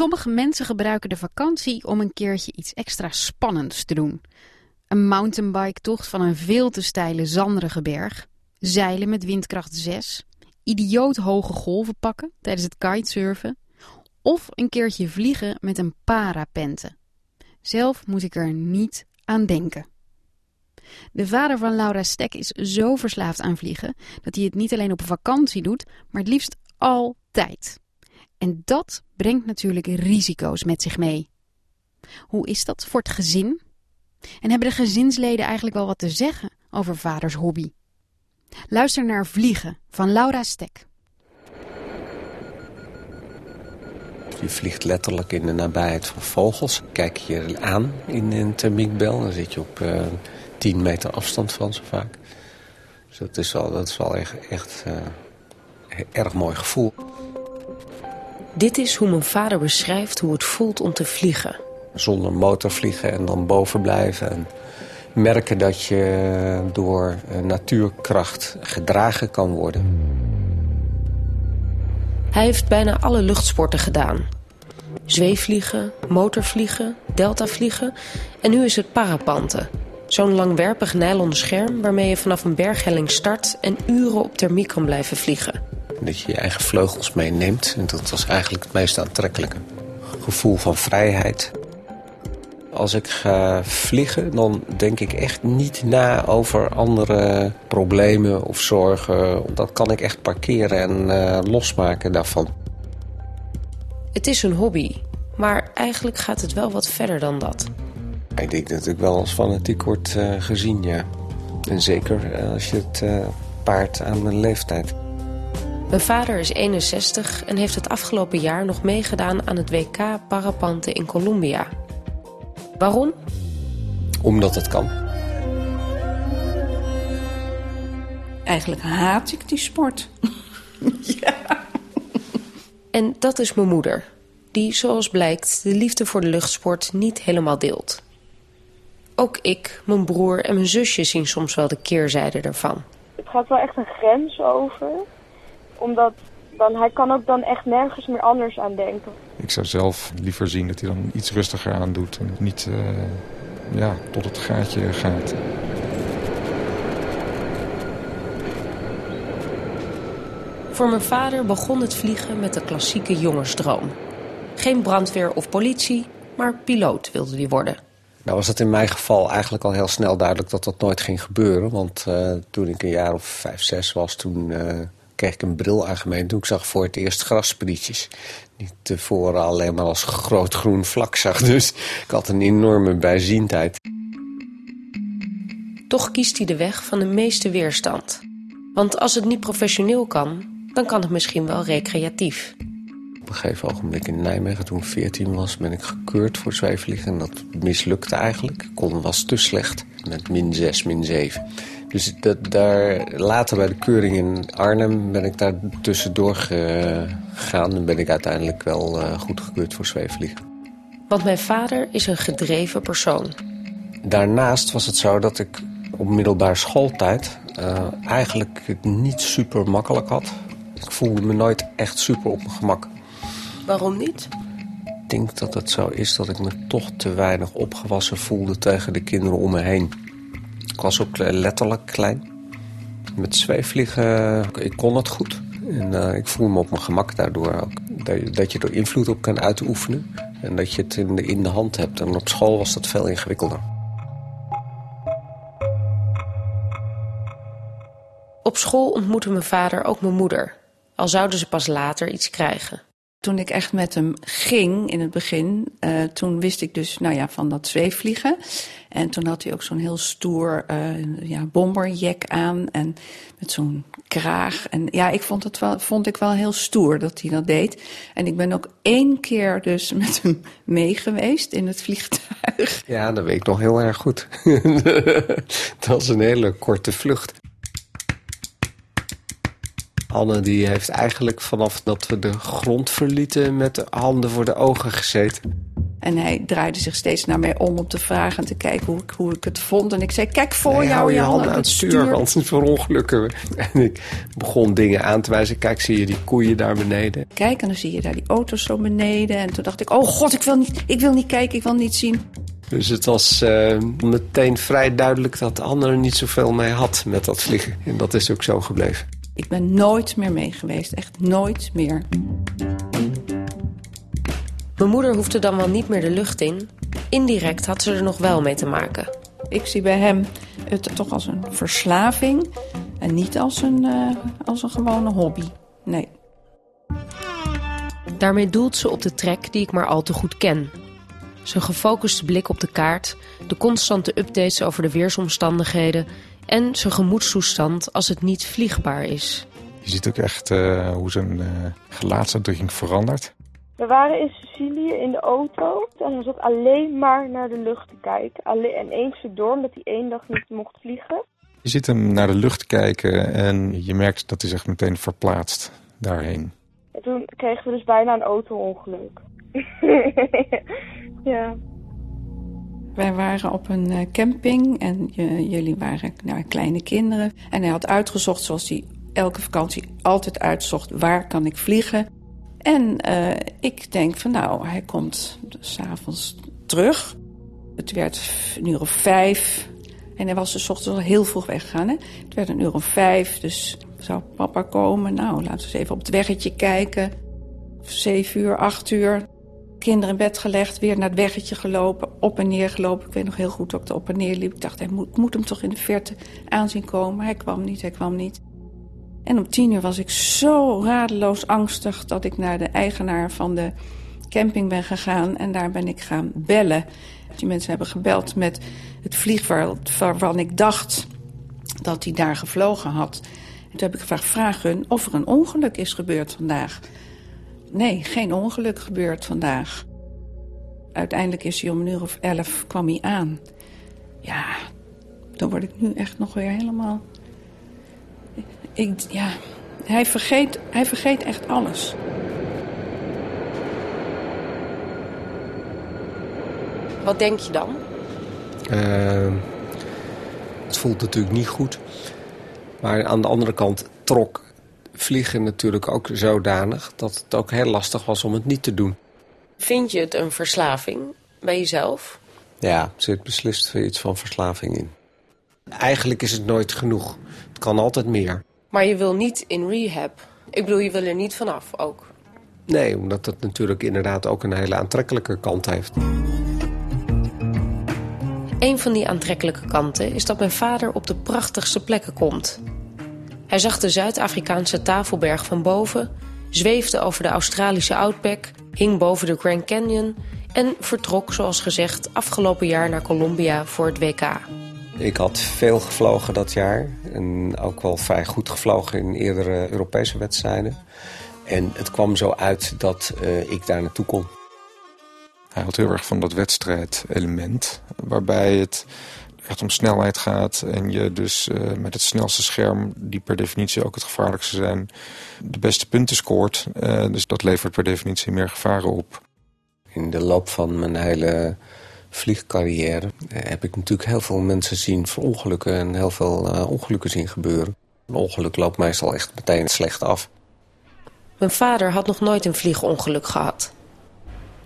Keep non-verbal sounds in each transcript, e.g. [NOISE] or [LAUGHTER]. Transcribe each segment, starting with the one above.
Sommige mensen gebruiken de vakantie om een keertje iets extra spannends te doen. Een mountainbike-tocht van een veel te steile zanderige berg. Zeilen met windkracht 6. Idioot hoge golven pakken tijdens het kitesurfen. Of een keertje vliegen met een parapente. Zelf moet ik er niet aan denken. De vader van Laura Stek is zo verslaafd aan vliegen dat hij het niet alleen op vakantie doet, maar het liefst altijd. En dat brengt natuurlijk risico's met zich mee. Hoe is dat voor het gezin? En hebben de gezinsleden eigenlijk wel wat te zeggen over vaders hobby? Luister naar Vliegen van Laura Stek. Je vliegt letterlijk in de nabijheid van vogels. Kijk je aan in een thermiekbel, dan zit je op uh, 10 meter afstand van zo vaak. Dus dat is wel, dat is wel echt, echt uh, erg mooi gevoel. Dit is hoe mijn vader beschrijft hoe het voelt om te vliegen. Zonder motor vliegen en dan boven blijven. En merken dat je door natuurkracht gedragen kan worden. Hij heeft bijna alle luchtsporten gedaan. Zweefvliegen, motorvliegen, deltavliegen en nu is het parapanten. Zo'n langwerpig nylon scherm waarmee je vanaf een berghelling start... en uren op thermiek kan blijven vliegen. Dat je je eigen vleugels meeneemt. En dat was eigenlijk het meest aantrekkelijke. Gevoel van vrijheid. Als ik ga vliegen, dan denk ik echt niet na over andere problemen of zorgen. Dat kan ik echt parkeren en uh, losmaken daarvan. Het is een hobby, maar eigenlijk gaat het wel wat verder dan dat. Ik denk dat ik wel als fanatiek wordt uh, gezien, ja. En zeker als je het uh, paart aan mijn leeftijd. Mijn vader is 61 en heeft het afgelopen jaar nog meegedaan aan het WK Parapanten in Colombia. Waarom? Omdat het kan. Eigenlijk haat ik die sport. [LAUGHS] ja. En dat is mijn moeder, die zoals blijkt de liefde voor de luchtsport niet helemaal deelt. Ook ik, mijn broer en mijn zusje zien soms wel de keerzijde ervan. Het gaat wel echt een grens over, omdat dan, hij kan ook dan echt nergens meer anders aan denken. Ik zou zelf liever zien dat hij dan iets rustiger aan doet en niet uh, ja, tot het gaatje gaat. Voor mijn vader begon het vliegen met de klassieke jongensdroom. Geen brandweer of politie, maar piloot wilde hij worden. Nou was het in mijn geval eigenlijk al heel snel duidelijk dat dat nooit ging gebeuren. Want uh, toen ik een jaar of vijf, zes was, toen uh, kreeg ik een bril aangemeen. Toen ik zag voor het eerst grasprietjes. Die tevoren alleen maar als groot groen vlak zag. [LAUGHS] Dus ik had een enorme bijziendheid. Toch kiest hij de weg van de meeste weerstand. Want als het niet professioneel kan, dan kan het misschien wel recreatief. Op een gegeven ogenblik in Nijmegen, toen ik 14 was, ben ik gekeurd voor zweefvliegen. En dat mislukte eigenlijk. Ik kon was te slecht. Met min 6, min 7. Dus dat, daar, later bij de keuring in Arnhem ben ik daar tussendoor gegaan. En ben ik uiteindelijk wel uh, goedgekeurd voor zweefvliegen. Want mijn vader is een gedreven persoon. Daarnaast was het zo dat ik op middelbare schooltijd uh, eigenlijk het niet super makkelijk had. Ik voelde me nooit echt super op mijn gemak. Waarom niet? Ik denk dat het zo is dat ik me toch te weinig opgewassen voelde tegen de kinderen om me heen. Was ook letterlijk klein. Met zweefvliegen, ik kon het goed. En uh, ik voel me op mijn gemak daardoor ook. Dat, dat je er invloed op kan uitoefenen. En dat je het in de, in de hand hebt. En op school was dat veel ingewikkelder. Op school ontmoette mijn vader ook mijn moeder. Al zouden ze pas later iets krijgen. Toen ik echt met hem ging in het begin, uh, toen wist ik dus nou ja, van dat zweefvliegen. En toen had hij ook zo'n heel stoer uh, ja, bomberjack aan en met zo'n kraag. En ja, ik vond het wel, vond ik wel heel stoer dat hij dat deed. En ik ben ook één keer dus [LAUGHS] met hem mee geweest in het vliegtuig. Ja, dat weet ik nog heel erg goed. [LAUGHS] dat was een hele korte vlucht. Anne die heeft eigenlijk vanaf dat we de grond verlieten met de handen voor de ogen gezeten. En hij draaide zich steeds naar mij om om te vragen en te kijken hoe ik, hoe ik het vond. En ik zei, kijk voor Nee, jou, hou je Jan, handen aan het stuur, want [LAUGHS] het verongelukken. En ik begon dingen aan te wijzen. Kijk, zie je die koeien daar beneden? Kijk, en dan zie je daar die auto's zo beneden. En toen dacht ik, oh god, ik wil niet, ik wil niet kijken, ik wil niet zien. Dus het was eh, meteen vrij duidelijk dat de andere niet zoveel mee had met dat vliegen. En dat is ook zo gebleven. Ik ben nooit meer mee geweest, echt nooit meer. Mijn moeder hoefde dan wel niet meer de lucht in. Indirect had ze er nog wel mee te maken. Ik zie bij hem het toch als een verslaving en niet als een, eh, als een gewone hobby. Nee. Daarmee doelt ze op de trek die ik maar al te goed ken. Zijn gefocuste blik op de kaart, de constante updates over de weersomstandigheden en zijn gemoedstoestand als het niet vliegbaar is. Je ziet ook echt eh, hoe zijn eh, gelaatsuitdrukking verandert. We waren in Sicilië in de auto en hij zat alleen maar naar de lucht te kijken. Alleen, en eens door, omdat hij één dag niet mocht vliegen. Je ziet hem naar de lucht kijken en je merkt dat hij zich meteen verplaatst daarheen. En toen kregen we dus bijna een auto-ongeluk. [LAUGHS] ja. Wij waren op een eh, camping en jullie waren nou, kleine kinderen. En hij had uitgezocht, zoals hij elke vakantie altijd uitzocht, waar kan ik vliegen. En eh, ik denk van nou, hij komt s'avonds terug. Het werd een uur of vijf. En hij was dus 's ochtends al heel vroeg weggegaan. Hè? Het werd een uur of vijf, dus zou papa komen? Nou, laten we eens even op het weggetje kijken. Zeven uur, acht uur. Kinderen in bed gelegd, weer naar het weggetje gelopen, op en neer gelopen. Ik weet nog heel goed dat ik er op en neer liep. Ik dacht, hij moet, moet hem toch in de verte aanzien komen. Hij kwam niet, hij kwam niet. En om tien uur was ik zo radeloos angstig dat ik naar de eigenaar van de camping ben gegaan. En daar ben ik gaan bellen. Die mensen hebben gebeld met het vliegveld waarvan ik dacht dat hij daar gevlogen had. En toen heb ik gevraagd, vraag hun of er een ongeluk is gebeurd vandaag. Nee, geen ongeluk gebeurd vandaag. Uiteindelijk is hij om een uur of elf kwam hij aan. Ja, dan word ik nu echt nog weer helemaal... Ik, ja, hij vergeet, hij vergeet echt alles. Wat denk je dan? Eh, het voelt natuurlijk niet goed. Maar aan de andere kant trok vliegen natuurlijk ook zodanig... dat het ook heel lastig was om het niet te doen. Vind je het een verslaving bij jezelf? Ja, er zit beslist iets van verslaving in. Eigenlijk is het nooit genoeg. Het kan altijd meer. Maar je wil niet in rehab. Ik bedoel, je wil er niet vanaf ook. Nee, omdat het natuurlijk inderdaad ook een hele aantrekkelijke kant heeft. Een van die aantrekkelijke kanten is dat mijn vader op de prachtigste plekken komt. Hij zag de Zuid-Afrikaanse tafelberg van boven, zweefde over de Australische Outback, hing boven de Grand Canyon en vertrok, zoals gezegd, afgelopen jaar naar Colombia voor het WK. Ik had veel gevlogen dat jaar. En ook wel vrij goed gevlogen in eerdere Europese wedstrijden. En het kwam zo uit dat eh, ik daar naartoe kon. Hij houdt heel erg van dat wedstrijdelement, waarbij het echt om snelheid gaat en je dus eh, met het snelste scherm, die per definitie ook het gevaarlijkste zijn, de beste punten scoort. Eh, dus dat levert per definitie meer gevaren op. In de loop van mijn hele vliegcarrière eh, heb ik natuurlijk heel veel mensen zien verongelukken en heel veel eh, ongelukken zien gebeuren. Een ongeluk loopt meestal echt meteen slecht af. Mijn vader had nog nooit een vliegongeluk gehad.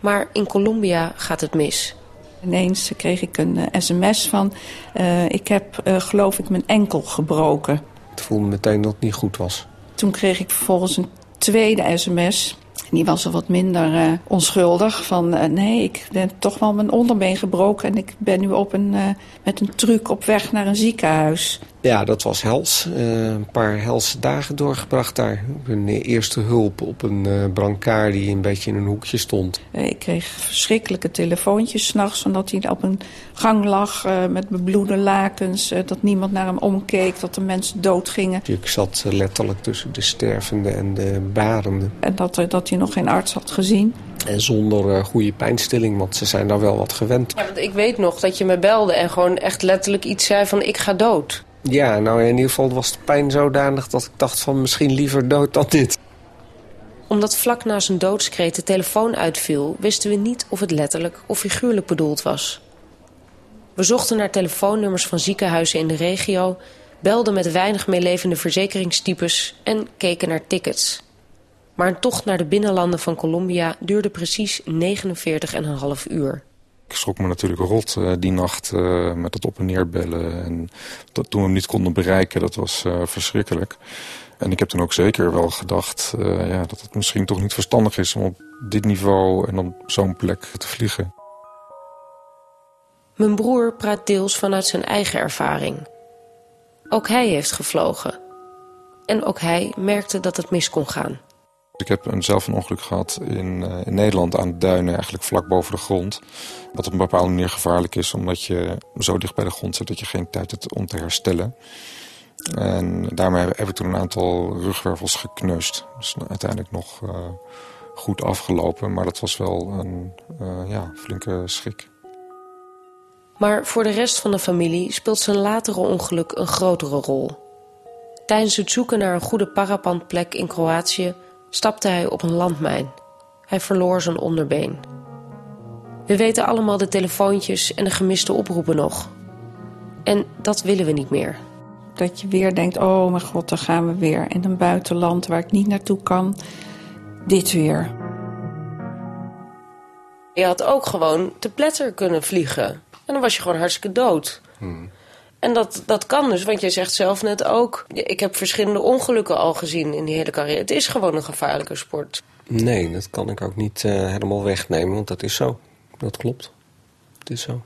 Maar in Colombia gaat het mis. Ineens kreeg ik een eh, sms van... eh, ik heb, eh, geloof ik, mijn enkel gebroken. Het voelde meteen dat het niet goed was. Toen kreeg ik vervolgens een tweede sms. Die was al wat minder eh, onschuldig. Van eh, nee, ik ben toch wel mijn onderbeen gebroken. En ik ben nu op een, eh, met een truc op weg naar een ziekenhuis. Ja, dat was hels. Eh, een paar helse dagen doorgebracht daar. Een eerste hulp op een eh brancard die een beetje in een hoekje stond. Eh, ik kreeg verschrikkelijke telefoontjes s'nachts. Omdat hij op een gang lag eh, met bebloede lakens. eh, dat niemand naar hem omkeek. Dat de mensen doodgingen. Ik zat eh, letterlijk tussen de stervende en de barende. En dat, dat hij nog geen arts had gezien. En zonder eh, goede pijnstilling, want ze zijn daar wel wat gewend. Ja, want ik weet nog dat je me belde en gewoon echt letterlijk iets zei van ik ga dood. Ja, nou in ieder geval was de pijn zodanig dat ik dacht van misschien liever dood dan dit. Omdat vlak na zijn doodskreet de telefoon uitviel... wisten we niet of het letterlijk of figuurlijk bedoeld was. We zochten naar telefoonnummers van ziekenhuizen in de regio... belden met weinig meelevende verzekeringstypes en keken naar tickets. Maar een tocht naar de binnenlanden van Colombia duurde precies 49,5 uur. Ik schrok me natuurlijk rot uh, die nacht uh, met het op en neer bellen. En dat, toen we hem niet konden bereiken, dat was uh, verschrikkelijk. En ik heb toen ook zeker wel gedacht ja, dat het misschien toch niet verstandig is... om op dit niveau en op zo'n plek te vliegen. Mijn broer praat deels vanuit zijn eigen ervaring. Ook hij heeft gevlogen. En ook hij merkte dat het mis kon gaan. Ik heb een, zelf een ongeluk gehad in, uh, in Nederland aan de duinen, eigenlijk vlak boven de grond. Wat op een bepaalde manier gevaarlijk is, omdat je zo dicht bij de grond zit dat je geen tijd hebt om te herstellen. En daarmee heb ik toen een aantal rugwervels gekneusd. Dus uiteindelijk nog uh, goed afgelopen, maar dat was wel een uh, ja, flinke schrik. Maar voor de rest van de familie speelt zijn latere ongeluk een grotere rol. Tijdens het zoeken naar een goede parapandplek in Kroatië stapte hij op een landmijn. Hij verloor zijn onderbeen. We weten allemaal de telefoontjes en de gemiste oproepen nog. En dat willen we niet meer. Dat je weer denkt, oh mijn god, daar gaan we weer. In een buitenland waar ik niet naartoe kan. Dit weer. Je had ook gewoon te pletter kunnen vliegen. En dan was je gewoon hartstikke dood. Hmm. En dat, dat kan dus, want jij zegt zelf net ook... ik heb verschillende ongelukken al gezien in die hele carrière. Het is gewoon een gevaarlijke sport. Nee, dat kan ik ook niet uh, helemaal wegnemen, want dat is zo. Dat klopt. Het is zo.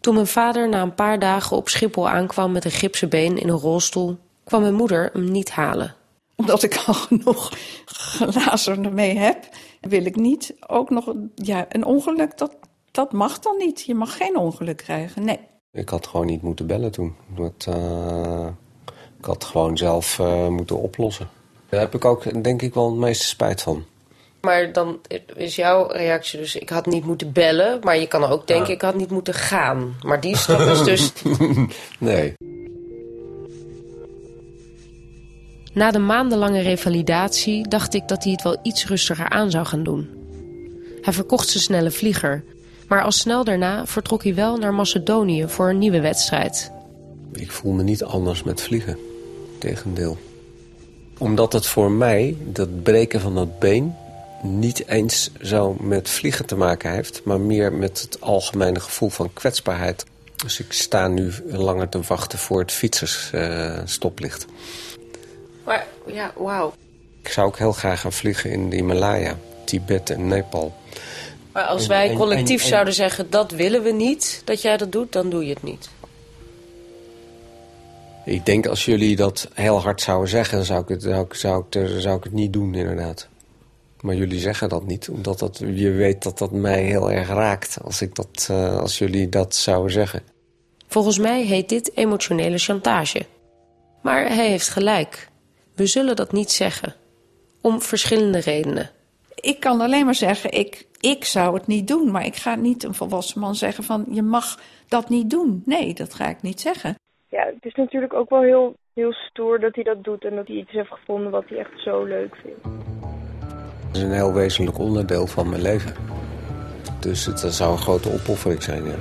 Toen mijn vader na een paar dagen op Schiphol aankwam met een gipsen been in een rolstoel... kwam mijn moeder hem niet halen. Omdat ik al genoeg glazen ermee heb, wil ik niet ook nog... Ja, een ongeluk, dat, dat mag dan niet. Je mag geen ongeluk krijgen, nee. Ik had gewoon niet moeten bellen toen. Dat, uh, ik had gewoon zelf uh, moeten oplossen. Daar heb ik ook denk ik wel het meeste spijt van. Maar dan is jouw reactie dus, ik had niet moeten bellen. Maar je kan ook denken, ja. ik had niet moeten gaan. Maar die stap is dus... [LAUGHS] nee. Na de maandenlange revalidatie dacht ik dat hij het wel iets rustiger aan zou gaan doen. Hij verkocht zijn snelle vlieger... Maar al snel daarna vertrok hij wel naar Macedonië voor een nieuwe wedstrijd. Ik voel me niet anders met vliegen. Tegendeel. Omdat het voor mij, dat breken van dat been... niet eens zo met vliegen te maken heeft... maar meer met het algemene gevoel van kwetsbaarheid. Dus ik sta nu langer te wachten voor het fietsersstoplicht. Uh, maar ja, wauw. Ik zou ook heel graag gaan vliegen in de Himalaya, Tibet en Nepal... Maar als wij collectief zouden zeggen, dat willen we niet, dat jij dat doet, dan doe je het niet. Ik denk als jullie dat heel hard zouden zeggen, dan zou ik het, zou ik, zou ik, zou ik het niet doen inderdaad. Maar jullie zeggen dat niet, omdat dat, je weet dat dat mij heel erg raakt als, ik dat, uh, als jullie dat zouden zeggen. Volgens mij heet dit emotionele chantage. Maar hij heeft gelijk. We zullen dat niet zeggen. Om verschillende redenen. Ik kan alleen maar zeggen, ik, ik zou het niet doen. Maar ik ga niet een volwassen man zeggen van je mag dat niet doen. Nee, dat ga ik niet zeggen. Ja, het is natuurlijk ook wel heel, heel stoer dat hij dat doet en dat hij iets heeft gevonden wat hij echt zo leuk vindt. Het is een heel wezenlijk onderdeel van mijn leven. Dus het zou een grote opoffering zijn, ja.